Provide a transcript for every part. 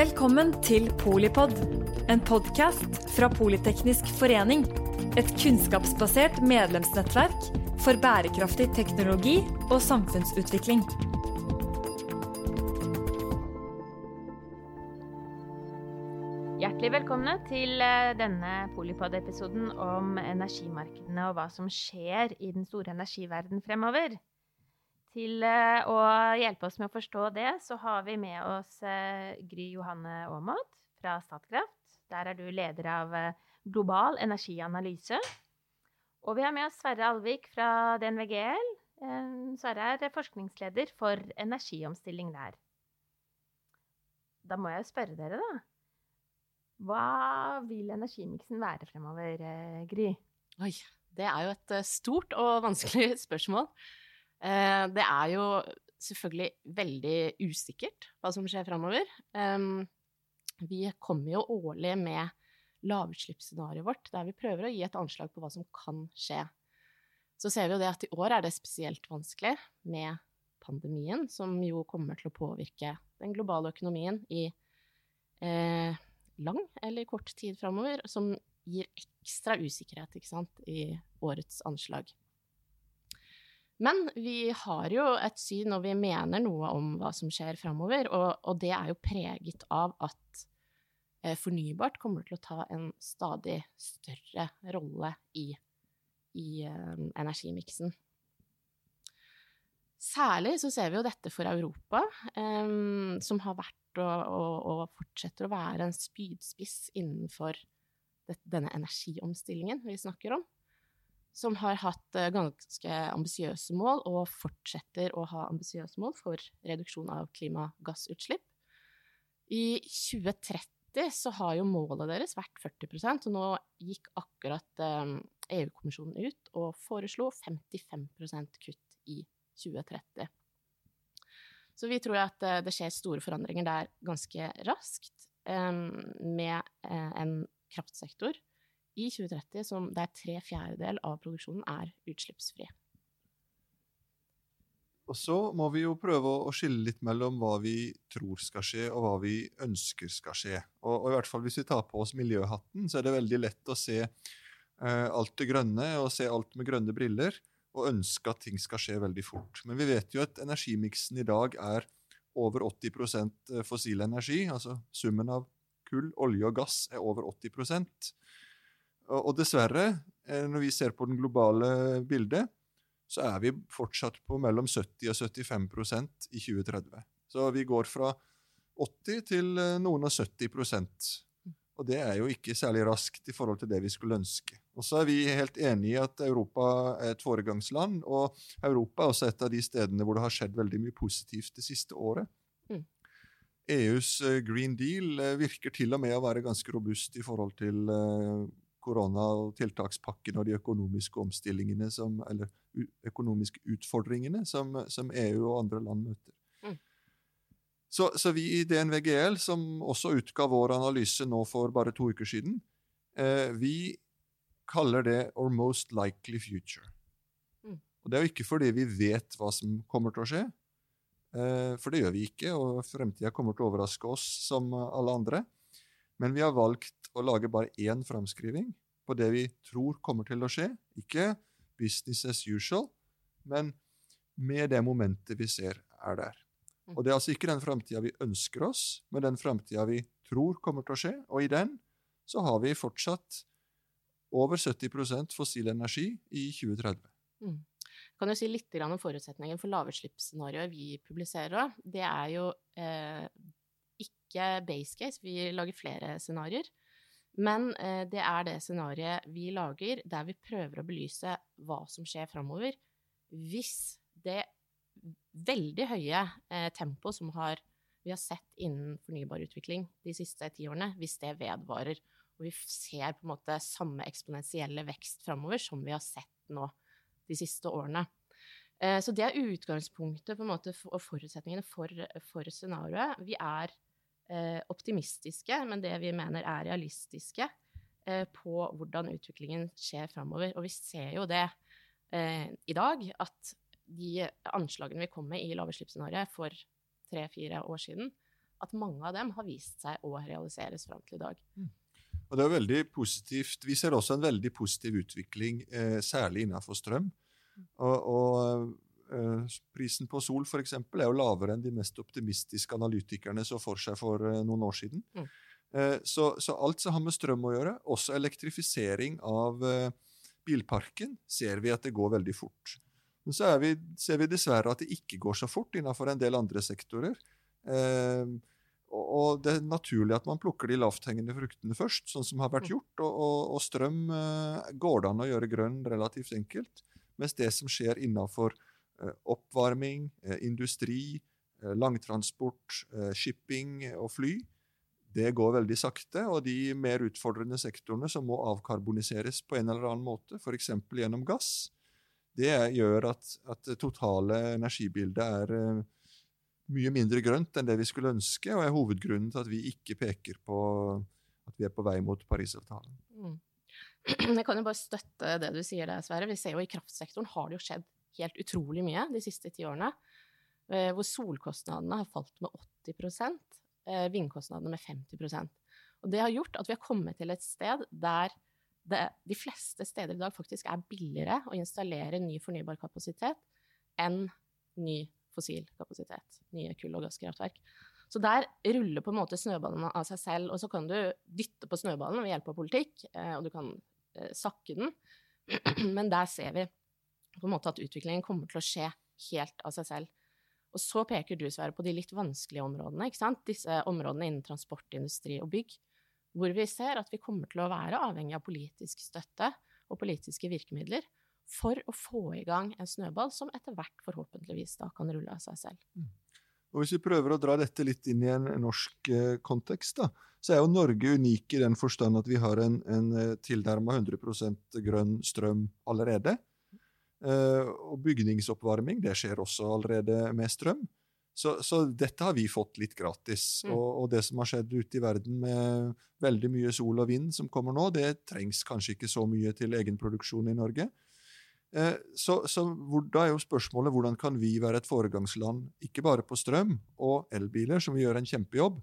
Velkommen til Polipod, en podkast fra Politeknisk forening. Et kunnskapsbasert medlemsnettverk for bærekraftig teknologi og samfunnsutvikling. Hjertelig velkomne til eh, denne Polipod-episoden om energimarkedene og hva som skjer i den store energiverden fremover. Til eh, å hjelpe oss med å forstå det, så har vi med oss eh, Gry Johanne Aamodt fra Statkraft. Der er du leder av Global energianalyse. Og vi har med oss Sverre Alvik fra DNVGL. Sverre er forskningsleder for energiomstilling der. Da må jeg spørre dere, da. Hva vil energimiksen være fremover, eh, Gry? Oi, det er jo et eh, stort og vanskelig spørsmål. Eh, det er jo selvfølgelig veldig usikkert hva som skjer fremover. Vi kommer jo årlig med lavutslippsscenarioet vårt, der vi prøver å gi et anslag på hva som kan skje. Så ser vi jo det at i år er det spesielt vanskelig med pandemien, som jo kommer til å påvirke den globale økonomien i eh, lang eller kort tid framover, som gir ekstra usikkerhet ikke sant, i årets anslag. Men vi har jo et syn, og vi mener noe om hva som skjer framover, og, og, det er jo preget av at eh, fornybart kommer til å ta en stadig større rolle i, i eh, energimiksen. Særlig så ser vi jo dette for Europa, eh, som har vært og, og, og, fortsetter å være en spydspiss innenfor det, denne energiomstillingen vi snakker om. Som har hatt uh, ganske ambisiøse mål, og fortsetter å ha ambisiøse mål for reduksjon av klimagassutslipp. I 2030 så har jo målet deres vært 40 og nå gikk akkurat EU-kommisjonen ut og foreslo 55% kutt i 2030. Så vi tror at eh, det skjer store forandringer der ganske raskt, med eh, en kraftsektor i 2030 som der tre fjerdedel av produksjonen er utslippsfri. Og så må vi jo prøve å skille litt mellom hva vi tror skal skje, og hva vi ønsker skal skje. Og, og i hvert fall hvis vi tar på oss miljøhatten, så er det veldig lett å se uh, alt det grønne og se alt med grønne briller og ønske at ting skal skje veldig fort. Men vi vet jo at energimiksen i dag er over 80 eh, fossil energi. Altså summen av kull, olje og gass er over 80 Og dessverre, eh, når vi ser på den globale bildet, så er vi fortsatt på mellom 70 og 75% i 2030. Så vi går fra 80 til eh, noen og 70% og det er jo ikke særlig raskt i forhold til det vi skulle ønske. Og så er vi helt enig i at Europa er et foregangsland, og Europa er også et av de stedene hvor det har skjedd veldig mye positivt det siste året. Mm. EUs eh, Green Deal virker til og med å være ganske robust i forhold til eh, korona- og de økonomiske omstillingene som, eller økonomiske utfordringene som, som EU og andre land møter. Så, så, vi i DNVGL, som også utga vår analyse nå for bare to uker siden, eh, vi kaller det 'our most likely future'. Mm. Og Det er jo ikke fordi vi vet hva som kommer til å skje, eh, for det gjør vi ikke, og fremtida kommer til å overraske oss som alle andre. Men vi har valgt å lage bare én framskriving på det vi tror kommer til å skje. Ikke business as usual, men med det momentet vi ser er der. Mm. Og Det er altså ikke den framtida vi ønsker oss, men den framtida vi tror kommer til å skje. Og i den så har vi fortsatt over 70% fossil energi i 2030. Mm. Kan du si litt om forutsetningen for lavutslippsscenarioet vi publiserer? Det er jo eh, ikke base case, vi lager flere scenarioer. Men eh, det er det scenarioet vi lager der vi prøver å belyse hva som skjer framover hvis det veldig høye eh, tempo som har, vi har sett innen fornybar utvikling de siste ti årene, hvis det vedvarer. Og vi ser på en måte samme eksponentielle vekst framover som vi har sett nå de siste årene. Eh, så det er utgangspunktet måte, og forutsetningene for, for scenarioet. Vi er optimistiske, men det vi mener er realistiske eh, på hvordan utviklingen skjer framover. Og vi ser jo det eh, i dag, at de anslagene vi kom med i lavutslippsscenarioet for tre-fire år siden, at mange av dem har vist seg å realiseres fram til i dag. Og det er veldig positivt. Vi ser også en veldig positiv utvikling, eh, særlig innenfor strøm. Og, og eh, prisen på sol for eksempel, er jo lavere enn de mest optimistiske analytikerne så for seg for eh, noen år siden. Mm. Eh, så, så, alt som har med strøm å gjøre, også elektrifisering av eh, bilparken, ser vi at det går veldig fort. Men så vi, ser vi dessverre at det ikke går så fort innenfor en del andre sektorer. Eh, og det er naturlig at man plukker de lavthengende fruktene først, sånn som har vært Mm. gjort. Og, og, og strøm eh, går det an å gjøre grønn relativt enkelt. Mens det som skjer innenfor eh, oppvarming, eh, industri, eh, langtransport, eh, shipping og fly, det går veldig sakte. Og de mer utfordrende sektorene som må avkarboniseres på en eller annen måte, f.eks. gjennom gass, det gjør at, at totale energibildet er eh, mye mindre grønt enn det vi skulle ønske, og er hovedgrunnen til at vi ikke peker på at vi er på vei mot Parisavtalen. Mm. Jeg kan jo bare støtte det du sier der, Sverre. Vi ser jo i kraftsektoren har det jo skjedd helt utrolig mye de siste ti årene. eh, Hvor solkostnadene har falt med 80 eh, vindkostnadene med 50% Og det har gjort at vi har kommet til et sted der det de fleste steder i dag faktisk er billigere å installere ny fornybar kapasitet enn ny fossil kapasitet. Nye kull- og gasskraftverk. Så der ruller på en måte snøballen av seg selv, og så kan du dytte på snøballen ved hjelp av politikk, eh, og du kan sakke den. Men der ser vi på en måte at utviklingen kommer til å skje helt av seg selv. Og så peker du, Sverre, på de litt vanskelige områdene, ikke sant? Disse områdene innen transport, industri og bygg, hvor vi ser at vi kommer til å være avhengig av politisk støtte og politiske virkemidler for å få i gang en snøball som etter hvert forhåpentligvis da kan rulle av seg selv. Og Hvis vi prøver å dra dette litt inn i en norsk eh, kontekst, da, så er jo Norge unik i den forstand at vi har en, en tilnærma 100% grønn strøm allerede. Eh, og bygningsoppvarming det skjer også allerede med strøm. Så, så dette har vi fått litt gratis. Mm. Og, og det som har skjedd ute i verden med veldig mye sol og vind som kommer nå, det trengs kanskje ikke så mye til egenproduksjon i Norge. Eh, Så, så hvor, da er jo spørsmålet hvordan kan vi være et foregangsland, ikke bare på strøm og elbiler, som vi gjør en kjempejobb,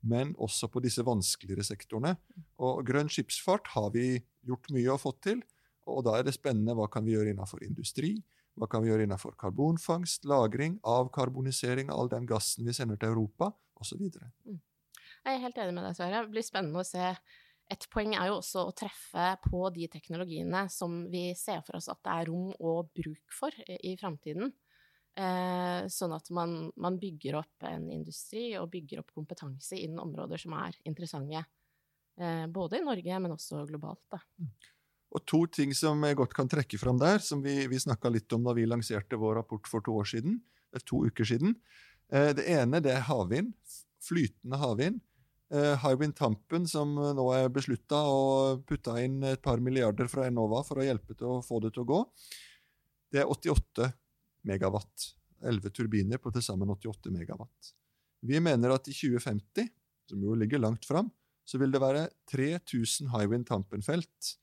men også på disse vanskeligere sektorene. Og grønn skipsfart har vi gjort mye og fått til, og da er det spennende hva kan vi gjøre innenfor industri, hva kan vi gjøre innenfor karbonfangst, lagring, avkarbonisering av all den gassen vi sender til Europa, osv. Jeg er helt enig med deg, Sverre. Det blir spennende å se. Et poeng er jo også å treffe på de teknologiene som vi ser for oss at det er rom og bruk for i, i framtiden. Eh, sånn at man, man bygger opp en industri og bygger opp kompetanse innen områder som er interessante. Eh, både i Norge, men også globalt. Da. Og to ting som jeg godt kan trekke fram der, som vi, vi snakka litt om da vi lanserte vår rapport for to år siden, eller to uker siden. Eh, det ene det er havvind. Flytende havvind. Eh, Hywind Tampen, som nå er beslutta å putte inn et par milliarder fra Enova for å hjelpe til å få det til å gå, det er 88 megawatt. 11 turbiner på til sammen 88 megawatt. Vi mener at i 2050, som jo ligger langt fram, så vil det være 3000 Hywind Tampen-felt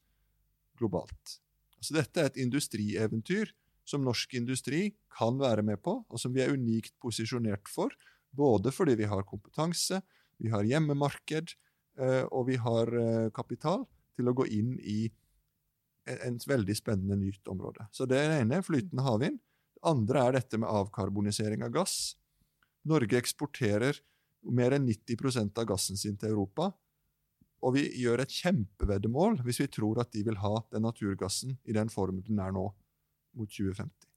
globalt. Så dette er et industrieventyr som norsk industri kan være med på, og som vi er unikt posisjonert for, både fordi vi har kompetanse, vi har hjemmemarked, eh, og vi har eh, kapital til å gå inn i en veldig spennende nytt område. Så det ene er flytende havvind. Det andre er dette med avkarbonisering av gass. Norge eksporterer mer enn 90% av gassen sin til Europa. Og vi gjør et kjempeveddemål hvis vi tror at de vil ha den naturgassen i den formen den er nå, mot 2050.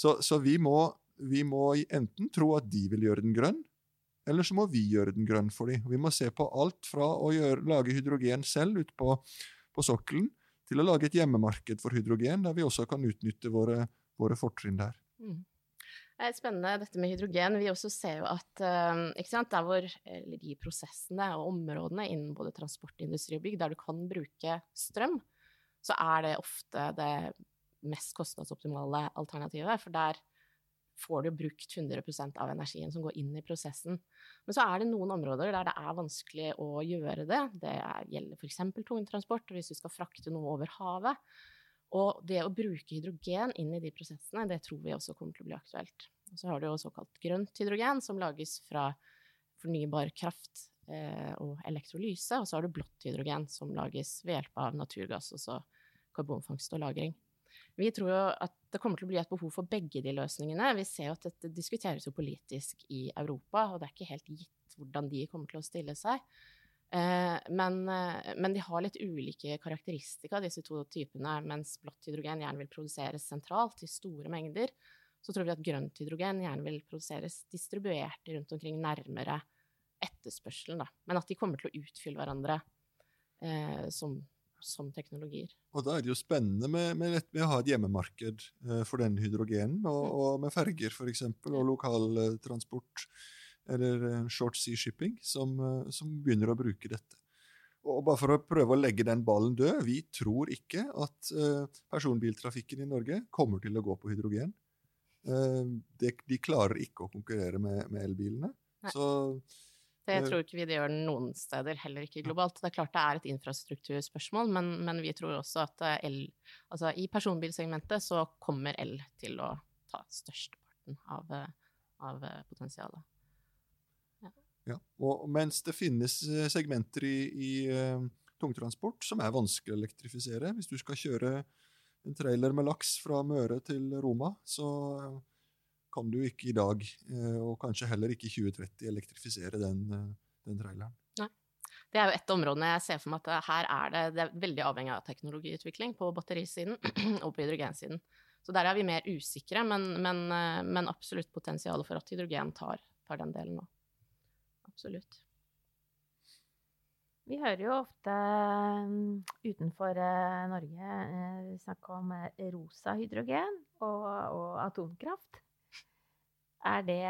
Så, så vi, må, vi må enten tro at de vil gjøre den grønn, eller så må vi gjøre den grønn for dem. Vi må se på alt fra å gjøre, lage hydrogen selv ute på, på sokkelen, til å lage et hjemmemarked for hydrogen, der vi også kan utnytte våre, våre fortrinn der. Mm. Er spennende dette med hydrogen. Vi også ser jo at uh, ikke sant, der hvor, de prosessene og områdene innen både transport, industri og bygg der du kan bruke strøm, så er det ofte det mest kostnadsoptimale alternativet. For der får du brukt 100% av energien som går inn i prosessen. Men så er det noen områder der det er vanskelig å gjøre det. Det gjelder f.eks. tungtransport, hvis du skal frakte noe over havet. Og det å bruke hydrogen inn i de prosessene, det tror vi også kommer til å bli aktuelt. Og så har du jo såkalt grønt hydrogen, som lages fra fornybar kraft eh, og elektrolyse, og så har du blått hydrogen som lages ved hjelp av naturgass, og karbonfangst og -lagring. Vi tror jo at det kommer til å bli et behov for begge de løsningene. Vi ser jo at dette diskuteres jo politisk i Europa, og det er ikke helt gitt hvordan de kommer til å stille seg. Eh, men, eh, men, de har litt ulike karakteristika, disse to typene. Mens blått hydrogen gjerne vil produseres sentralt i store mengder, så tror vi at grønt hydrogen gjerne vil produseres distribuert rundt omkring nærmere etterspørselen. Da. Men at de kommer til å utfylle hverandre eh, som, som, teknologier. Og da er det jo spennende med, med, med å ha et hjemmemarked eh, for den hydrogenen, og, mm. og med ferger f.eks., og lokaltransport. Eh, eller eh, short sea shipping, som, eh, som, begynner å bruke dette. Og bare for å prøve å legge den ballen død, vi tror ikke at uh, personbiltrafikken i Norge kommer til å gå på hydrogen. De, de, klarer ikke å konkurrere med, med elbilene. Så, det tror ikke vi det gjør noen steder, heller ikke globalt. Det er klart det er et infrastrukturspørsmål, men, men vi tror også at el, altså i personbilsegmentet så kommer el til å ta størsteparten av, av potensialet. Ja. Og mens det finnes eh, segmenter i, i uh, tungtransport som er vanskelig å elektrifisere. Hvis du skal kjøre en trailer med laks fra Møre til Roma, så uh, kan du ikke i dag, uh, og kanskje heller ikke i 2030, elektrifisere den, den traileren. Nei. Det er jo et område jeg ser for meg at her er det, det er veldig avhengig av teknologiutvikling på batterisiden og på hydrogensiden. Så der er vi mer usikre, men, men, men absolutt potensial for at hydrogen tar, tar den delen nå absolutt. Vi hører jo ofte mm, utenfor eh, Norge eh, snakke om eh, rosa hydrogen og, og, atomkraft. Er det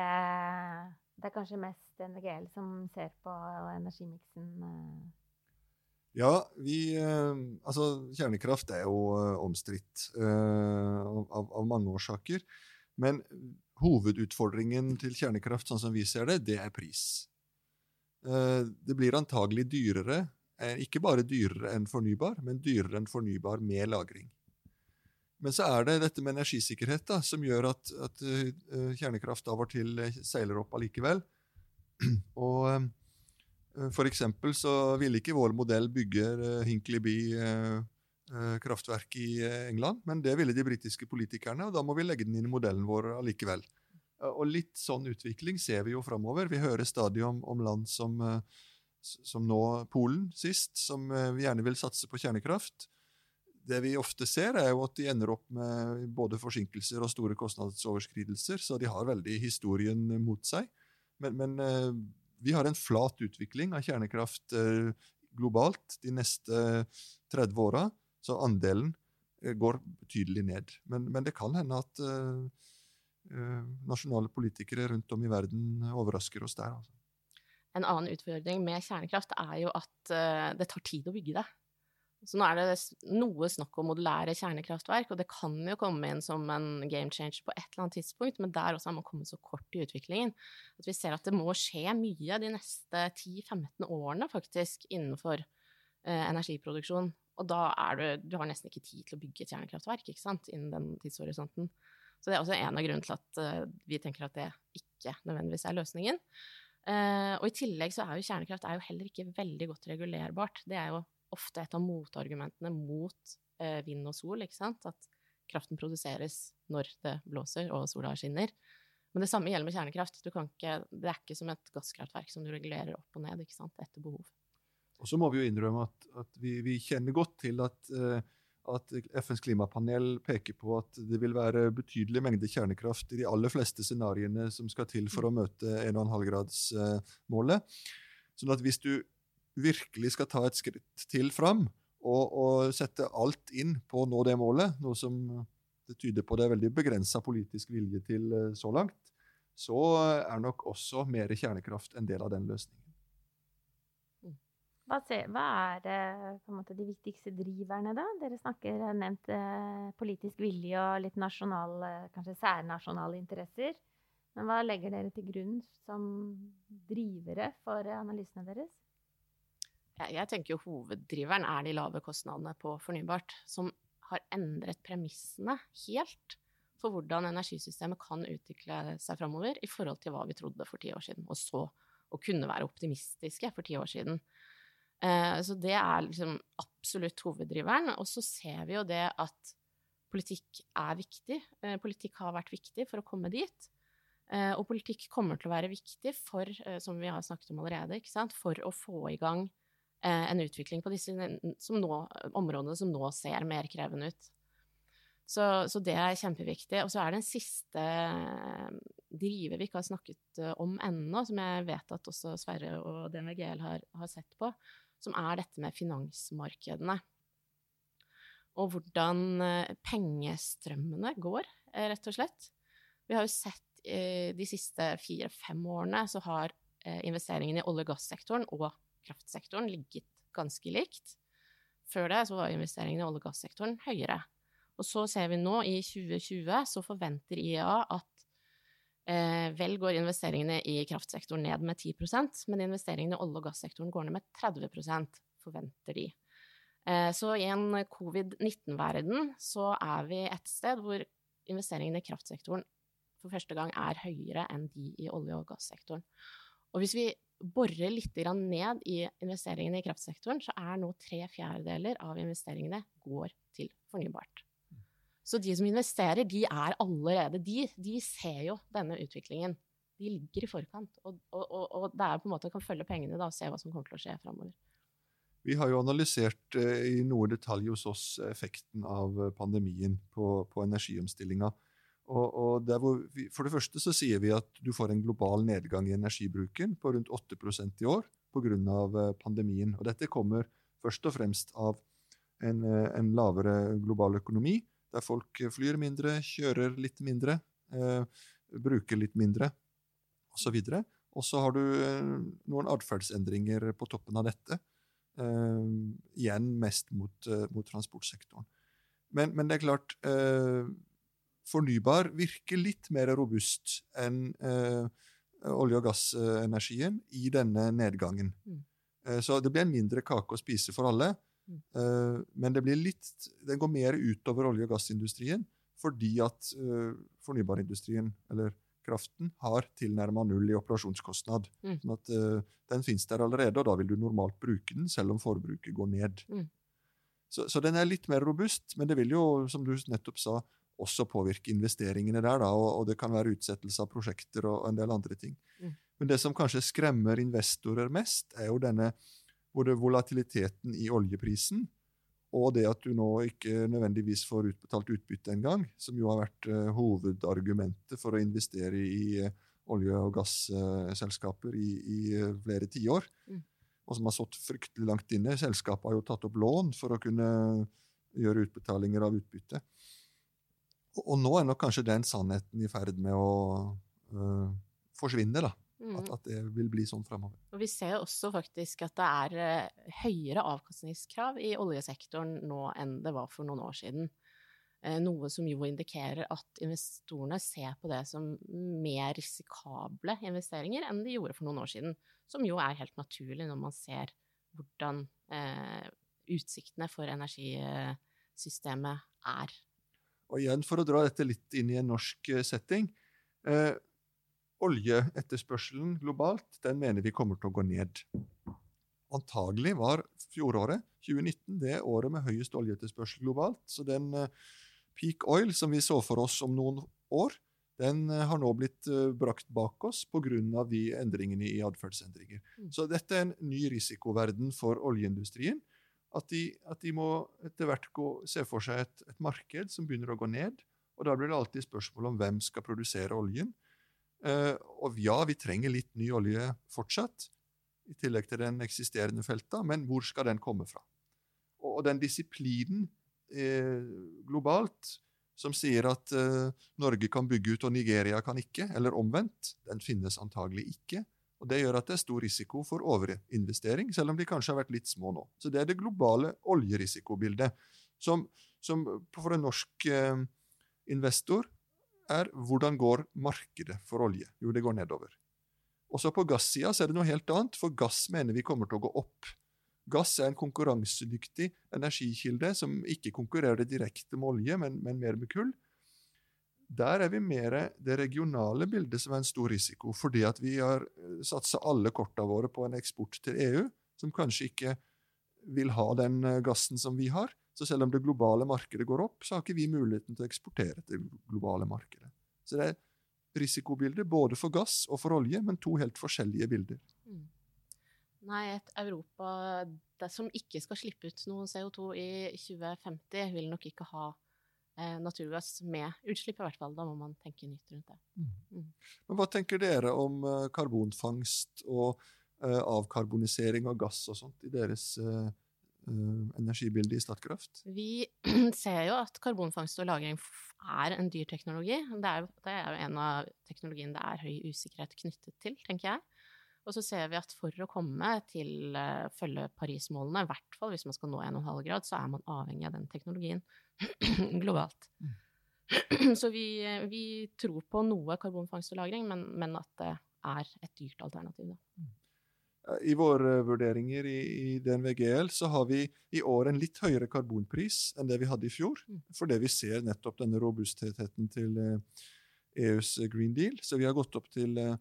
Det er kanskje mest NGL som ser på energimiksen? Ja, vi Altså, kjernekraft er jo omstridt av, av, mange årsaker. Men hovedutfordringen til kjernekraft, sånn som vi ser det, det er pris. Eh, det blir antagelig dyrere, eh, ikke bare dyrere enn fornybar, men dyrere enn fornybar med lagring. Men så er det dette med energisikkerhet da, som gjør at, at uh, kjernekraft av og til seiler opp allikevel. Og for eksempel så ville ikke vår modell bygge Hinkley kraftverk i England, men det ville de britiske politikerne, og da må vi legge den inn i modellen vår allikevel. Eh, og litt sånn utvikling ser vi jo framover. Vi hører stadig om, om land som, eh, som, nå Polen sist, som eh, gjerne vil satse på kjernekraft. Det vi ofte ser, er jo at de ender opp med både forsinkelser og store kostnadsoverskridelser, så de har veldig historien mot seg. Men, men vi har en flat utvikling av kjernekraft globalt de neste 30 åra, så andelen går betydelig ned. Men, men det kan hende at nasjonale politikere rundt om i verden overrasker oss der. Altså. En annen utfordring med kjernekraft er jo at uh, det tar tid å bygge det. Så nå er det noe snakk om modulære kjernekraftverk, og det kan jo komme inn som en game changer på et eller annet tidspunkt, men der også har man kommet så kort i utviklingen at vi ser at det må skje mye de neste 10-15 årene faktisk innenfor eh, energiproduksjon. Og da er du Du har nesten ikke tid til å bygge et kjernekraftverk ikke sant, innen den tidshorisonten. Så det er også en av grunnene til at uh, vi tenker at det ikke nødvendigvis er løsningen. Uh, og i tillegg så er jo kjernekraft er jo heller ikke veldig godt regulerbart. Det er jo ofte et av motargumentene mot uh, vind og sol, ikke sant. At kraften produseres når det blåser og sola skinner. Men det samme gjelder med kjernekraft. Ikke, det er ikke som et gasskraftverk som du regulerer opp og ned etter behov. Og så må vi jo innrømme at, at vi, vi, kjenner godt til at uh, at FNs klimapanel peker på at det vil være betydelig mengde kjernekraft i de aller fleste scenarioene som skal til for å møte 1,5-gradsmålet. Sånn at hvis du virkelig skal ta et skritt til fram og, og, sette alt inn på å nå det målet, noe som det tyder på det er veldig begrensa politisk vilje til eh, så langt, så er nok også mer kjernekraft en del av den løsningen. Hva, ser, hva er måte, de viktigste driverne, da? Dere snakker, har nevnt eh, politisk vilje og litt nasjonal, eh, kanskje særnasjonale interesser. Men hva legger dere til grunn som drivere for analysene deres? Jeg tenker jo hoveddriveren er de lave kostnadene på fornybart, som har endret premissene helt for hvordan energisystemet kan utvikle seg framover i forhold til hva vi trodde for ti år siden, og så å kunne være optimistiske for ti år siden. Eh, så det er liksom absolutt hoveddriveren. Og så ser vi jo det at politikk er viktig. Eh, politikk har vært viktig for å komme dit. Eh, og politikk kommer til å være viktig for, som vi har snakket om allerede, for å få i gang en utvikling på disse som nå, områdene som nå ser mer krevende ut. Så, så, det er kjempeviktig. Og så er det en siste driver vi ikke har snakket om ennå, som jeg vet at også Sverre og DNVGL har, har sett på, som er dette med finansmarkedene. Og hvordan pengestrømmene går, rett og slett. Vi har jo sett Eh, de siste fire-fem årene så har eh, investeringene i olje- og gassektoren og kraftsektoren ligget ganske likt. Før det så var investeringene i olje- og gassektoren høyere. Og så ser vi nå, i 2020, så forventer IEA at eh, vel går investeringene i kraftsektoren ned med 10% men investeringene i olje- og gassektoren går ned med 30% forventer de. Eh, så i en covid-19-verden så er vi et sted hvor investeringene i kraftsektoren for første gang er høyere enn de i olje- og gassektoren. Og hvis vi borer litt ned i investeringene i kraftsektoren, så er nå tre fjerdedeler av investeringene går til fornybart. Så de som investerer, de er allerede De, de ser jo denne utviklingen. De ligger i forkant. Og, og, og, det er på en måte kan følge pengene da, og se hva som kommer til å skje framover. Vi har jo analysert eh, i noe detalj hos oss effekten av pandemien på, på energiomstillinga. Og, og vi, for det første så sier vi at du får en global nedgang i energibruken på rundt 8% i år pga. Eh, pandemien. Og dette kommer først og fremst av en, eh, en, lavere global økonomi, der folk flyr mindre, kjører litt mindre, eh, bruker litt mindre osv. Og så har du eh, noen atferdsendringer på toppen av dette. Eh, igjen mest mot, eh, mot transportsektoren. Men, men, det er klart fornybar virker litt mer robust enn eh, olje- og gassenergien i denne nedgangen. Mm. Eh, så det blir en mindre kake å spise for alle. Eh, men det blir litt, den går mer utover olje- og gassindustrien fordi at eh, fornybarindustrien, eller kraften, har tilnærma null i operasjonskostnad. Mm. Sånn at eh, den finnes der allerede, og da vil du normalt bruke den, selv om forbruket går ned. Mm. Så, så, den er litt mer robust, men det vil jo, som du nettopp sa, også påvirke investeringene der, da, og, og, det kan være utsettelse av prosjekter og en del andre ting. Mm. Men det som kanskje skremmer investorer mest, er jo denne både volatiliteten i oljeprisen og det at du nå ikke nødvendigvis får utbetalt utbytte engang, som jo har vært uh, hovedargumentet for å investere i uh, olje- og gasselskaper i, i flere tiår, mm. og som har stått fryktelig langt inne. Selskapet har jo tatt opp lån for å kunne gjøre utbetalinger av utbytte. Og nå er nok kanskje den sannheten i ferd med å uh, forsvinne. da. Mm. At, at, det vil bli sånn fremover. Og Vi ser også faktisk at det er uh, høyere avkastningskrav i oljesektoren nå enn det var for noen år siden. Uh, noe som jo indikerer at investorene ser på det som mer risikable investeringer enn de gjorde for noen år siden. Som jo er helt naturlig når man ser hvordan utsiktene for energisystemet er og igjen, for å dra dette litt inn i en norsk eh, setting eh, Oljeetterspørselen globalt den mener vi kommer til å gå ned. Antagelig var fjoråret, 2019, det året med høyest oljeetterspørsel globalt. Så den eh, peak oil som vi så for oss om noen år, den eh, har nå blitt eh, brakt bak oss pga. de endringene i atferdsendringer. Mm. Så dette er en ny risikoverden for oljeindustrien at de, at de må etter hvert gå, se for seg et, et, marked som begynner å gå ned. Og da blir det alltid spørsmål om hvem skal produsere oljen. Eh, og ja, vi trenger litt ny olje fortsatt, i tillegg til den eksisterende felta, men hvor skal den komme fra? Og, den disiplinen eh, globalt som sier at eh, Norge kan bygge ut og Nigeria kan ikke, eller omvendt, den finnes antagelig ikke. Og Det gjør at det er stor risiko for overinvestering, selv om de kanskje har vært litt små nå. Så Det er det globale oljerisikobildet, som, som for en norsk eh, investor er hvordan går markedet for olje? Jo, det går nedover. Også på gassida er det noe helt annet, for gass mener vi kommer til å gå opp. Gass er en konkurransedyktig energikilde som ikke konkurrerer direkte med olje, men, men mer med kull. Der er vi mer det regionale bildet som er en stor risiko, fordi at vi har satsa alle korta våre på en eksport til EU, som kanskje ikke vil ha den gassen som vi har. Så selv om det globale markedet går opp, så har ikke vi muligheten til å eksportere til det globale markedet. Så det er risikobilder både for gass og for olje, men to helt forskjellige bilder. Mm. Nei, et Europa som ikke skal slippe ut noe CO2 i 2050, vil nok ikke ha eh, naturgass med utslipp, i hvert fall. Da må man tenke nytt rundt det. Mm. Mm. Men hva tenker dere om uh, karbonfangst og eh, avkarbonisering av gass og sånt i deres uh, energibilde i Statkraft? Vi ser jo at karbonfangst og -lagring er en dyr teknologi. Det er, det er jo en av teknologiene det er høy usikkerhet knyttet til, tenker jeg. Og så ser vi at for å komme til uh, følge Paris-målene, i hvert fall hvis man skal nå 1,5 grad, så er man avhengig av den teknologien globalt. Mm. så vi, vi, tror på noe karbonfangst og -lagring, men, men, at det er et dyrt alternativ. Da. I våre vurderinger i, i DNVGL så har vi i år en litt høyere karbonpris enn det vi hadde i fjor, mm. fordi vi ser nettopp denne robustheten til EUs eh, e Green Deal. Så vi har gått opp til eh,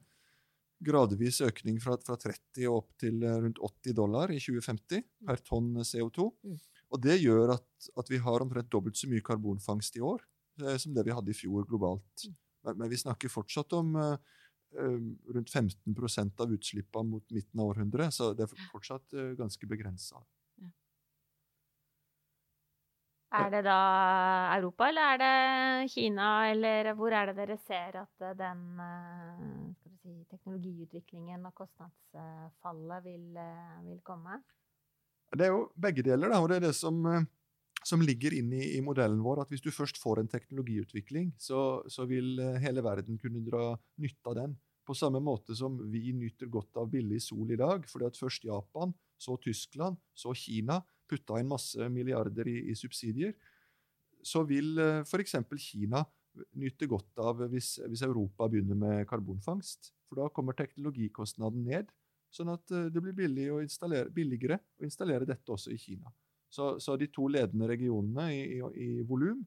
gradvis økning fra, fra 30 og opp til eh, rundt 80 dollar i 2050 mm. per tonn CO2. Mm. Og det gjør at, at, vi har omtrent dobbelt så mye karbonfangst i år som det vi hadde i fjor globalt. Men, men vi snakker fortsatt om Eh, rundt 15% av utslippene mot midten av århundret, så det er fortsatt eh, ganske begrensa. Ja. Er det da Europa, eller er det Kina, eller hvor er det dere ser at eh, den si, teknologiutviklingen og kostnadsfallet vil, vil, komme? Det er jo begge deler, da, og det er det som, som ligger inne i, i, modellen vår. At hvis du først får en teknologiutvikling, så, så vil hele verden kunne dra nytte av den. På samme måte som vi nyter godt av billig sol i dag, fordi at først Japan, så Tyskland, så Kina putta inn masse milliarder i, i subsidier, så vil uh, f.eks. Kina nyte godt av hvis, hvis, Europa begynner med karbonfangst. For da kommer teknologikostnaden ned, sånn at uh, det blir å billigere å installere dette også i Kina. Så, så de to ledende regionene i, i, i volum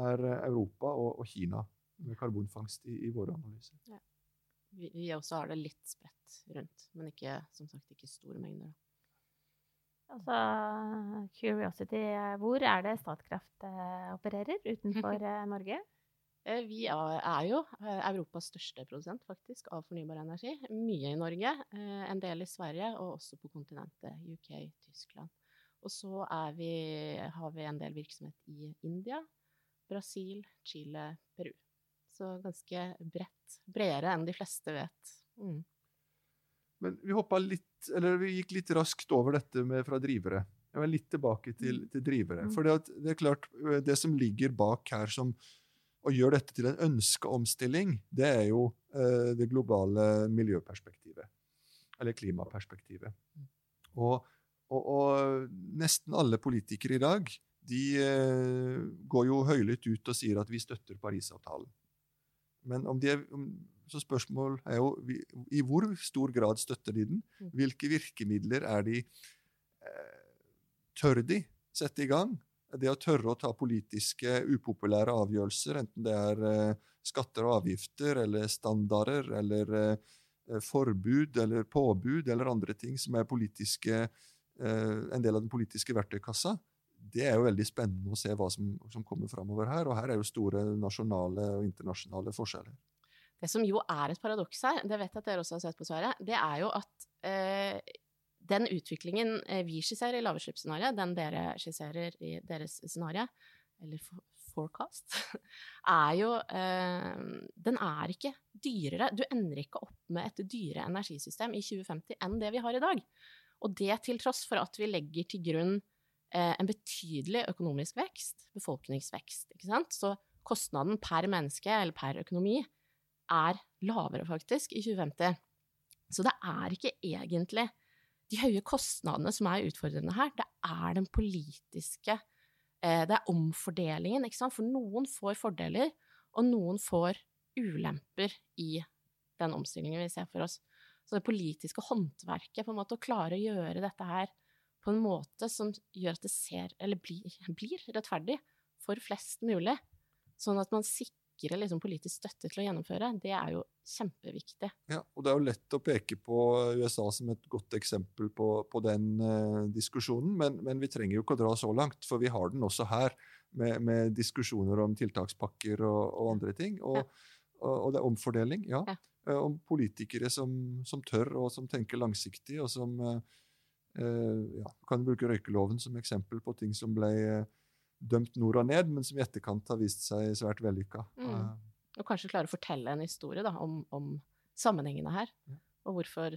er eh, Europa og, og, Kina med karbonfangst i, i våre analyser. Ja vi, vi, også har det litt spredt rundt, men ikke, som sagt ikke store mengder. Altså, Curiosity, hvor er det Statkraft eh, opererer utenfor eh, Norge? Eh, vi er jo Europas største produsent faktisk av fornybar energi. Mye i Norge, en del i Sverige og også på kontinentet. UK, Tyskland. Og så vi, har vi en del virksomhet i India, Brasil, Chile, Peru. Så ganske bredt. Bredere enn de fleste vet. Mm. Men vi hoppa litt, eller vi gikk litt raskt over dette med fra drivere. Jeg var litt tilbake til, mm. til drivere. Mm. For det er klart, det som ligger bak her som og gjør dette til en ønskeomstilling, det er jo eh, det globale miljøperspektivet. Eller klimaperspektivet. Mm. Og, og, og, nesten alle politikere i dag de eh, går jo høylytt ut og sier at vi støtter Parisavtalen. Men om de er, så spørsmål er jo i hvor stor grad støtter de den? Mm. Hvilke virkemidler er de eh, Tør de sette i gang? Det å tørre å ta politiske, upopulære avgjørelser, enten det er eh, skatter og avgifter eller standarder eller eh, forbud eller påbud eller andre ting som er politiske, en del av den politiske verktøykassa, det er jo veldig spennende å se hva som, som kommer framover her. Og her er jo store nasjonale og internasjonale forskjeller. Det som jo er et paradoks her, det vet jeg at dere også har sett på svaret, det er jo at eh, den utviklingen eh, vi skisserer i lavutslippsscenarioet, den dere skisserer i deres scenario, eller forecast, er jo eh, Den er ikke dyrere. Du ender ikke opp med et dyrere energisystem i 2050 enn det vi har i dag. Og det til tross for at vi legger til grunn Eh, en betydelig økonomisk vekst, befolkningsvekst, ikke sant. Så kostnaden per menneske, eller per økonomi, er lavere faktisk i 2050. Så det er ikke egentlig de høye kostnadene som er utfordrende her, det er den politiske eh, Det er omfordelingen, ikke sant. For noen får fordeler, og noen får ulemper i den omstillingen vi ser for oss. Så det politiske håndverket, på en måte, å klare å gjøre dette her på en måte som gjør at det ser, eller blir, blir rettferdig for flest mulig. Sånn at man sikrer liksom, politisk støtte til å gjennomføre, det er jo kjempeviktig. Ja, og det er jo lett å peke på USA som et godt eksempel på, på den uh, diskusjonen, men, men, vi trenger jo ikke å dra så langt, for vi har den også her, med, med diskusjoner om tiltakspakker og, og andre ting. Og, ja. Og, det er omfordeling, ja. ja. Uh, om politikere som, som, tør, og som tenker langsiktig, og som uh, ja, kan bruke røykeloven som eksempel på ting som ble dømt nord og ned, men som i etterkant har vist seg svært vellykka. Mm. Eh, og kanskje klare å fortelle en historie da, om, om sammenhengene her, ja. og hvorfor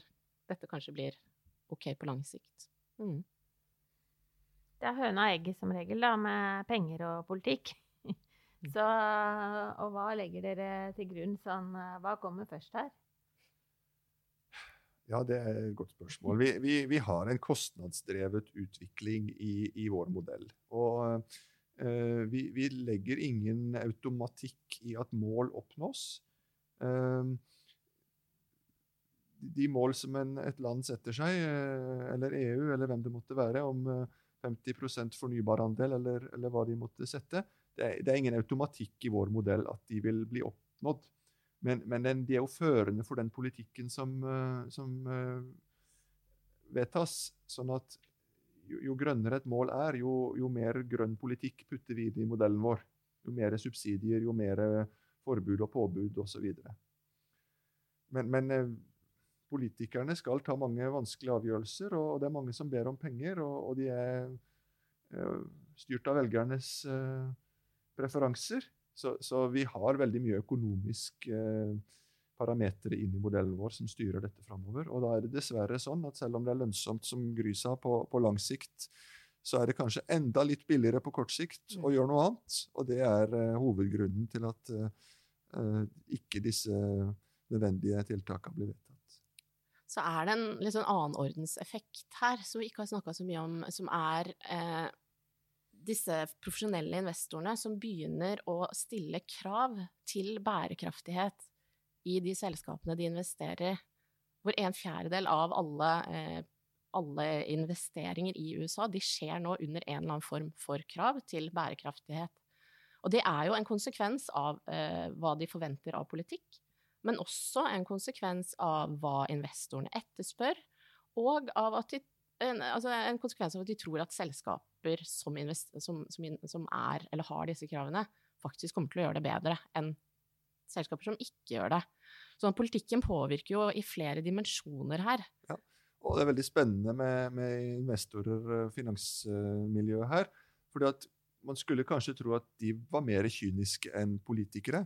dette kanskje blir OK på lang sikt. Mm. Det er høna og egget som regel, da, med penger og politikk. Så, og hva legger dere til grunn sånn Hva kommer først her? Ja, det er et godt spørsmål. Vi, vi, vi har en kostnadsdrevet utvikling i, i vår modell. Og Uh, vi, vi, legger ingen automatikk i at mål oppnås. Uh, de mål som en, et land setter seg, uh, eller EU, eller hvem det måtte være, om 50% fornybarandel, eller, eller hva de måtte sette, det er, det er, ingen automatikk i vår modell at de vil bli oppnådd. Men, men den, de er jo førende for den politikken som, som vedtas. Sånn at jo, jo, grønnere et mål er, jo, jo, mer grønn politikk putter vi i modellen vår. Jo mer subsidier, jo mer forbud og påbud osv. Men, men eh, politikerne skal ta mange vanskelige avgjørelser, og, det er mange som ber om penger, og, og de er styrt av velgernes uh, preferanser. Så, så, vi har veldig mye økonomisk eh, parametere inn i modellen vår som styrer dette framover. Og da er det dessverre sånn at selv om det er lønnsomt som Gry sa på, på lang sikt, så er det kanskje enda litt billigere på kort sikt å gjøre noe annet. Og det er eh, hovedgrunnen til at eh, ikke disse nødvendige tiltakene blir vedtatt. Så er det en litt sånn annenordenseffekt her som vi ikke har snakka så mye om, som er eh, disse profesjonelle investorene som begynner å stille krav til bærekraftighet i de selskapene de investerer i, hvor en fjerdedel av alle, eh, alle, investeringer i USA de skjer nå under en eller annen form for krav til bærekraftighet. Og det er jo en konsekvens av eh, hva de forventer av politikk, men også en konsekvens av hva investorene etterspør, og av at de, en, altså en konsekvens av at de tror at selskaper som, som, som, som er eller har disse kravene, faktisk kommer til å gjøre det bedre enn selskaper som ikke gjør det. Så politikken påvirker jo i flere dimensjoner her. Ja, og det er veldig spennende med, med investorer, og finansmiljøet her. fordi at man skulle kanskje tro at de var mer kyniske enn politikere.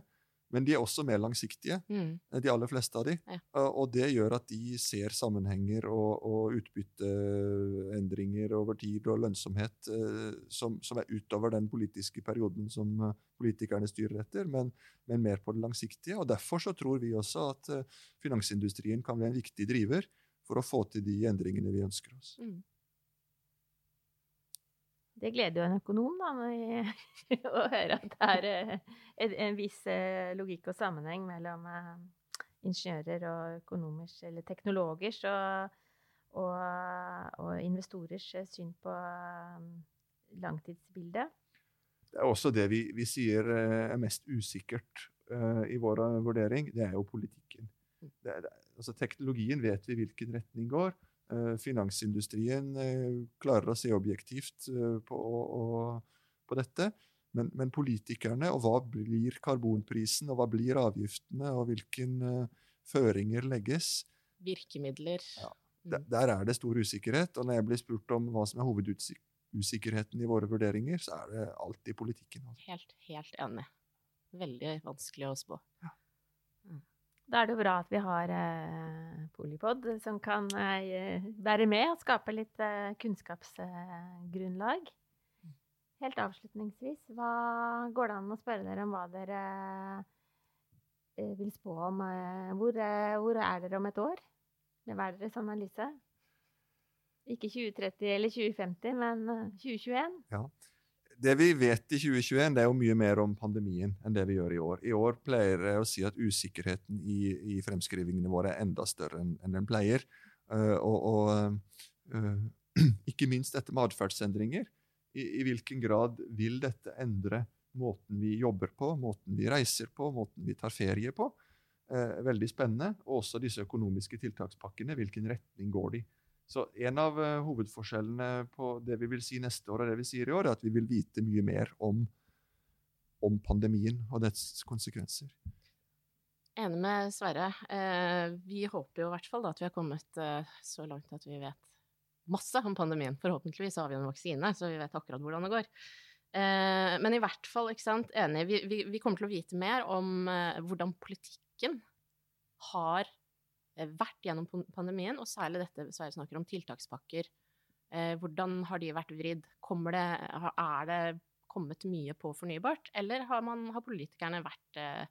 Men de er også mer langsiktige, mm. de aller fleste av de. Ja. Og det gjør at de ser sammenhenger og, og utbytteendringer over tid og lønnsomhet eh, som, som, er utover den politiske perioden som eh, politikerne styrer etter, men, men, mer på det langsiktige. Og Derfor så tror vi også at eh, finansindustrien kan bli en viktig driver for å få til de endringene vi ønsker oss. Mm. Det gleder jo en økonom da, å høre at det er eh, en viss eh, logikk og sammenheng mellom eh, ingeniører og økonomers, eller teknologers, og, og, og investorers syn på langtidsbildet. Det er også det vi, vi sier er mest usikkert i vår vurdering. Det er jo politikken. Det er, altså teknologien vet vi hvilken retning går. Eh, finansindustrien eh, klarer å se objektivt eh, på, på dette. Men, men, politikerne, og hva blir karbonprisen, og hva blir avgiftene, og hvilke føringer legges Virkemidler. Ja, der, der, er det stor usikkerhet. Og når jeg blir spurt om hva som er hovedusikkerheten i våre vurderinger, så er det alltid politikken. Helt, helt enig. Veldig vanskelig å spå. Ja. Da er det jo bra at vi har eh, Polipod som kan eh, være med og skape litt eh, kunnskapsgrunnlag. Helt avslutningsvis, hva går det an å spørre dere om hva dere eh, vil spå om? Eh, hvor, eh, hvor, er dere om et år? Hva er deres analyse? Ikke 2030 eller 2050, men 2021? Ja. Det vi vet i 2021, det er jo mye mer om pandemien enn det vi gjør i år. I år pleier jeg å si at usikkerheten i, i fremskrivingene våre er enda større enn, enn den pleier. Uh, og, og uh, ikke minst dette med atferdsendringer. I, I, hvilken grad vil dette endre måten vi jobber på, måten vi reiser på, måten vi tar ferie på. Uh, veldig spennende. Og også disse økonomiske tiltakspakkene. Hvilken retning går de? Så En av eh, hovedforskjellene på det vi vil si neste år og det vi sier i år, er at vi vil vite mye mer om, om pandemien og dets konsekvenser. Enig med Sverre. Eh, vi håper jo i hvert fall da, at vi har kommet eh, så langt at vi vet masse om pandemien. Forhåpentligvis har vi en vaksine, så vi vet akkurat hvordan det går. Eh, men i hvert fall, ikke sant, enig, vi, vi, vi kommer til å vite mer om eh, hvordan politikken har vært gjennom pandemien, og særlig dette Sverre snakker om, tiltakspakker. Eh, hvordan har de vært vridd? Det, er det kommet mye på fornybart, eller har, man, har politikerne vært eh,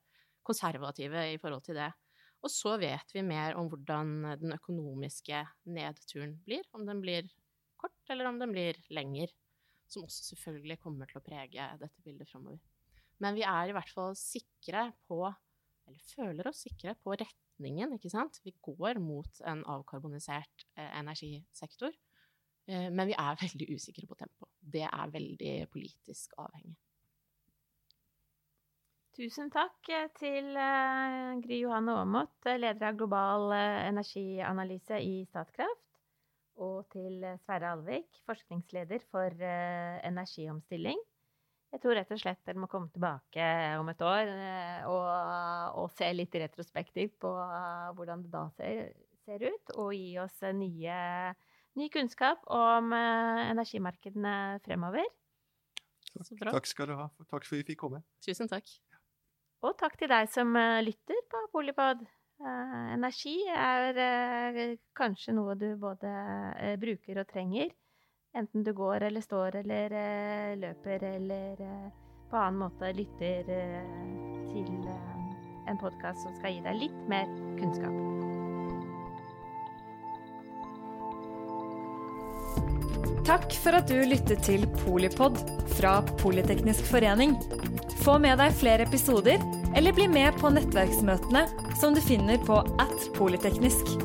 konservative i forhold til det? Og så vet vi mer om hvordan den økonomiske nedturen blir. Om den blir kort, eller om den blir lenger. Som også selvfølgelig kommer til å prege dette bildet framover. Men vi er i hvert fall sikre på, eller føler oss sikre på retningen, ikke sant. Vi går mot en avkarbonisert eh, energisektor. Eh, men vi er veldig usikre på tempo. Det er veldig politisk avhengig. Tusen takk eh, til eh, Gry Johanne Aamodt, eh, leder av global uh, energianalyse i Statkraft, og til Sverre Alvik, forskningsleder for energiomstilling. Jeg tror rett og slett dere må komme tilbake om et år og, og, se litt retrospektivt på hvordan det da ser, ser ut, og gi oss nye, ny kunnskap om energimarkedene fremover. Takk, takk skal du ha. Takk for at vi fikk komme. Tusen takk. Og takk til deg som eh, lytter på Polipod. Eh, energi er eh, kanskje noe du både bruker og trenger. Enten du går eller står eller løper eller på annen måte lytter til en podkast som skal gi deg litt mer kunnskap. Takk for at du lyttet til Polipod fra Politeknisk forening. Få med deg flere episoder, eller bli med på nettverksmøtene som du finner på at polyteknisk.